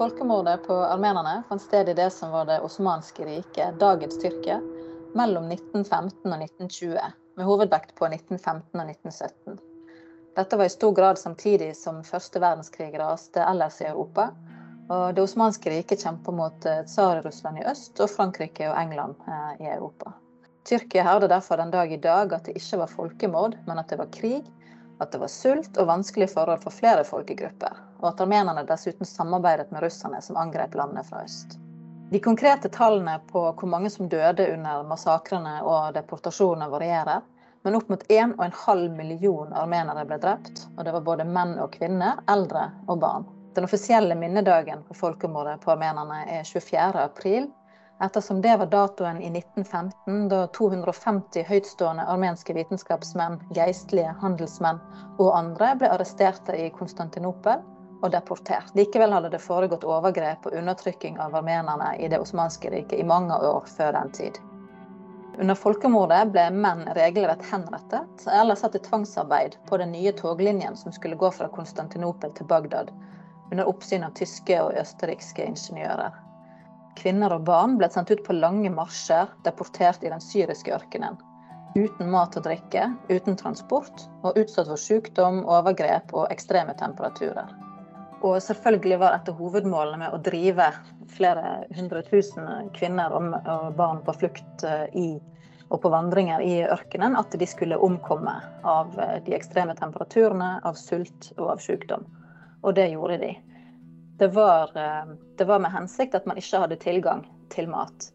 Folkemordet på armenerne fant sted i det som var det osmanske riket, dagens Tyrkia, mellom 1915 og 1920, med hovedvekt på 1915 og 1917. Dette var i stor grad samtidig som første verdenskrig raste ellers i Europa. Og det osmanske riket kjemper mot eh, Tsar-Russland i øst og Frankrike og England eh, i Europa. Tyrkia hevder derfor den dag i dag at det ikke var folkemord, men at det var krig, at det var sult og vanskelige forhold for flere folkegrupper, og at armenerne dessuten samarbeidet med russerne som angrep landet fra øst. De konkrete tallene på hvor mange som døde under massakrene og deportasjonene varierer, men opp mot 1,5 million armenere ble drept, og det var både menn og kvinner, eldre og barn. Den offisielle minnedagen for folkemordet på armenerne er 24. april, ettersom det var datoen i 1915 da 250 høytstående armenske vitenskapsmenn, geistlige, handelsmenn og andre ble arresterte i Konstantinopel og deportert. Likevel hadde det foregått overgrep og undertrykking av armenerne i det osmanske riket i mange år før den tid. Under folkemordet ble menn regelrett henrettet eller satt i tvangsarbeid på den nye toglinjen som skulle gå fra Konstantinopel til Bagdad, under oppsyn av tyske og østerrikske ingeniører. Kvinner og barn ble sendt ut på lange marsjer, deportert i den syriske ørkenen. Uten mat og drikke, uten transport, og utsatt for sykdom, overgrep og ekstreme temperaturer. Og selvfølgelig var et av hovedmålene med å drive flere hundre tusen kvinner og barn på flukt eh, i, og på vandringer i ørkenen at de skulle omkomme av eh, de ekstreme temperaturene, av sult og av sykdom. Og det gjorde de. Det var, eh, det var, med hensikt at man ikke hadde tilgang til mat.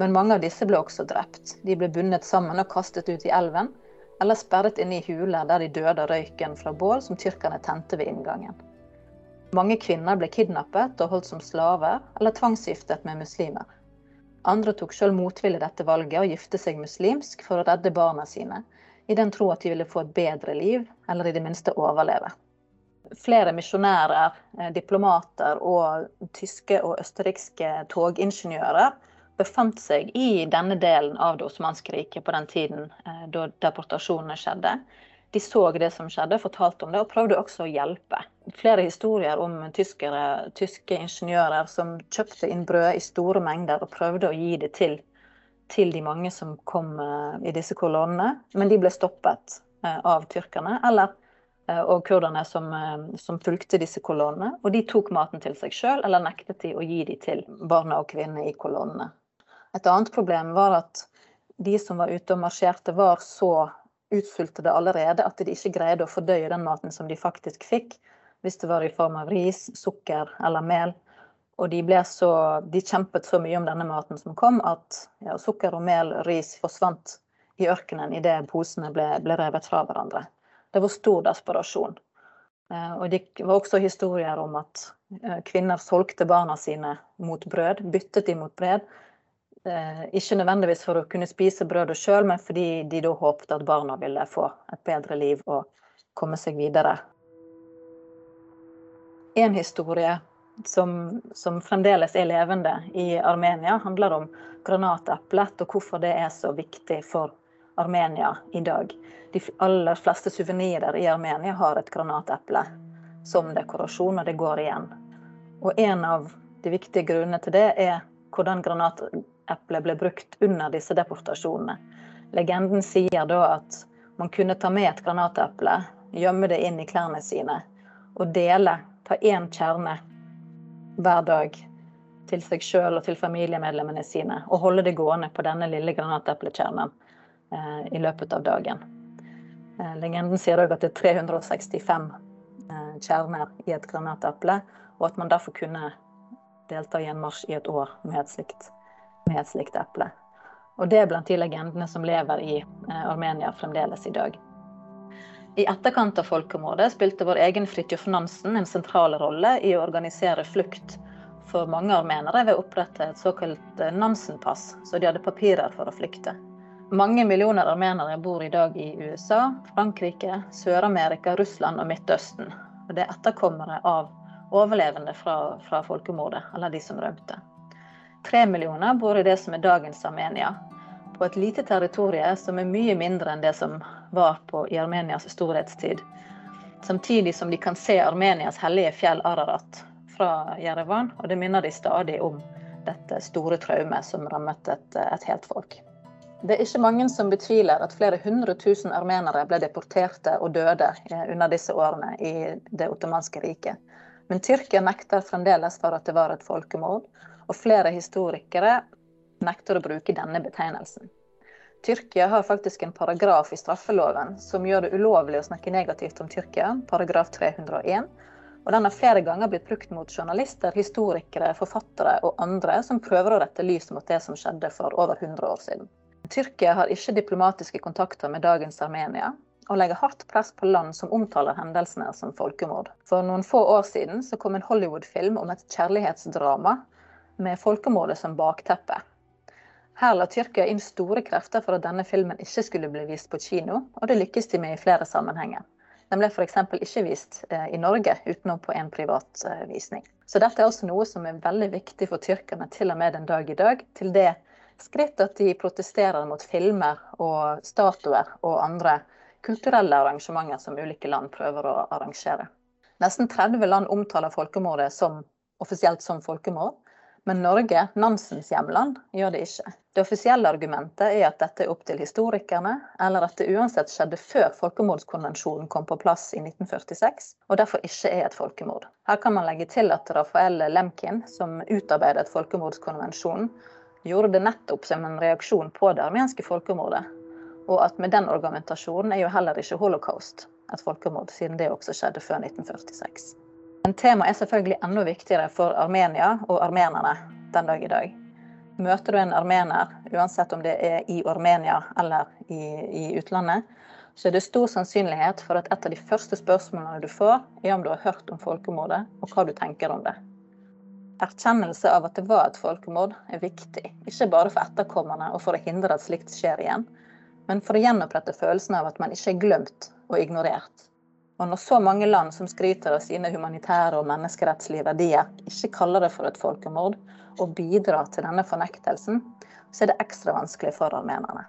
Men mange av disse ble også drept. De ble bundet sammen og kastet ut i elven, eller sperret inne i huler der de døde av røyken fra bål som tyrkerne tente ved inngangen. Mange kvinner ble kidnappet og holdt som slaver, eller tvangsgiftet med muslimer. Andre tok selv motvillig dette valget og gifte seg muslimsk for å redde barna sine, i den tro at de ville få et bedre liv, eller i det minste overleve flere misjonærer, eh, diplomater og tyske og østerrikske togingeniører befant seg i denne delen av det osmanske riket på den tiden eh, da deportasjonene skjedde. De så det som skjedde, fortalte om det, og prøvde også å hjelpe. Flere historier om tyskere, tyske ingeniører som kjøpte inn brød i store mengder og prøvde å gi det til, til de mange som kom eh, i disse kolonnene, men de ble stoppet av tyrkerne. Eller Eh, og kurderne som, eh, som, fulgte disse kolonnene. Og de tok maten til seg sjøl, eller nektet de å gi de til barna og kvinnene i kolonnene. Et annet problem var at de som var ute og marsjerte, var så utsultede allerede at de ikke greide å fordøye den maten som de faktisk fikk, hvis det var i form av ris, sukker eller mel. Og de, så, de kjempet så mye om denne maten som kom, at ja, sukker og mel og ris forsvant i ørkenen idet posene ble, ble revet fra hverandre. Det var stor desperasjon. Eh, og det var også historier om at eh, kvinner solgte barna sine mot brød, byttet de mot brød. Eh, ikke nødvendigvis for å kunne spise brødet sjøl, men fordi de da håpet at barna ville få et bedre liv og komme seg videre. En historie som, som fremdeles er levende i Armenia, handler om granateplet og hvorfor det er så viktig for Armenia i dag. De aller fleste suvenirer i Armenia har et granateple som dekorasjon, og det går igjen. Og en av de viktige grunnene til det er hvordan granateplet ble brukt under disse deportasjonene. Legenden sier da at man kunne ta med et granateple, gjemme det inn i klærne sine og dele, ta én kjerne hver dag til seg sjøl og til familiemedlemmene sine, og holde det gående på denne lille granateplekjernen Eh, i løpet av dagen. Eh, legenden sier òg at det er 365 eh, kjerner i et granateple, og at man derfor kunne delta i en marsj i et år med et slikt, med et slikt eple. Og det er blant de legendene som lever i Armenia fremdeles i dag. I etterkant av folkemordet spilte vår egen Fridtjof Nansen en sentral rolle i å organisere flukt for mange armenere ved å opprette et såkalt Nansen-pass, så de hadde papirer for å flykte. Mange millioner armenere bor i dag i USA, Frankrike, Sør-Amerika, Russland og Midtøsten. Og det er etterkommere av overlevende fra, fra folkemordet, eller de som rømte. Tre millioner bor i det som er dagens Armenia, på et lite territorium som er mye mindre enn det som var på, i Armenias storhetstid. Samtidig som de kan se Armenias hellige fjell Ararat fra Jerevan, og det minner de stadig om dette store traumet som rammet et, et helt folk. Det er ikke mange som betviler at flere hundre tusen armenere ble deporterte og døde eh, under disse årene i det ottomanske riket. Men Tyrkia nekter fremdeles for at det var et folkemord, og flere historikere nekter å bruke denne betegnelsen. Tyrkia har faktisk en paragraf i straffeloven som gjør det ulovlig å snakke negativt om Tyrkia, paragraf 301. Og den har flere ganger blitt brukt mot journalister, historikere, forfattere og andre som prøver å rette lys mot det som skjedde for over 100 år siden. Tyrkia har ikke diplomatiske kontakter med dagens Armenia, og legger hardt press på land som omtaler hendelsene som folkemord. For noen få år siden så kom en Hollywood-film om et kjærlighetsdrama med folkemordet som bakteppe. Her la Tyrkia inn store krefter for at denne filmen ikke skulle bli vist på kino, og det lykkes de med i flere sammenhenger. Den ble f.eks. ikke vist eh, i Norge utenom på en privat eh, visning. Så dette er også noe som er veldig viktig for tyrkerne til og med den dag i dag. Til det skritt at de protesterer mot filmer og statuer og andre kulturelle arrangementer som ulike land prøver å arrangere. Nesten 30 land omtaler folkemordet som, offisielt som folkemord, men Norge, Nansens hjemland, gjør det ikke. Det offisielle argumentet er at dette er opp til historikerne, eller at det uansett skjedde før folkemordskonvensjonen kom på plass i 1946, og derfor ikke er et folkemord. Her kan man legge til at Rafael Lemkin, som utarbeidet folkemordskonvensjonen, gjorde det nettopp som en reaksjon på det armenske folkemordet. Og at med den argumentasjonen er jo heller ikke holocaust et folkemord, siden det også skjedde før 1946. Men temaet er selvfølgelig enda viktigere for Armenia og armenerne den dag i dag. Møter du en armener, uansett om det er i Armenia eller i, i utlandet, så er det stor sannsynlighet for at et av de første spørsmålene du får, er om du har hørt om folkemordet, og hva du tenker om det erkjennelse av at det var et folkemord, er viktig. Ikke bare for etterkommerne og for å hindre at slikt skjer igjen, men for å gjenopprette følelsen av at man ikke er glemt og ignorert. Og når så mange land som skryter av sine humanitære og menneskerettslige verdier, ikke kaller det for et folkemord og bidrar til denne fornektelsen, så er det ekstra vanskelig for armenerne.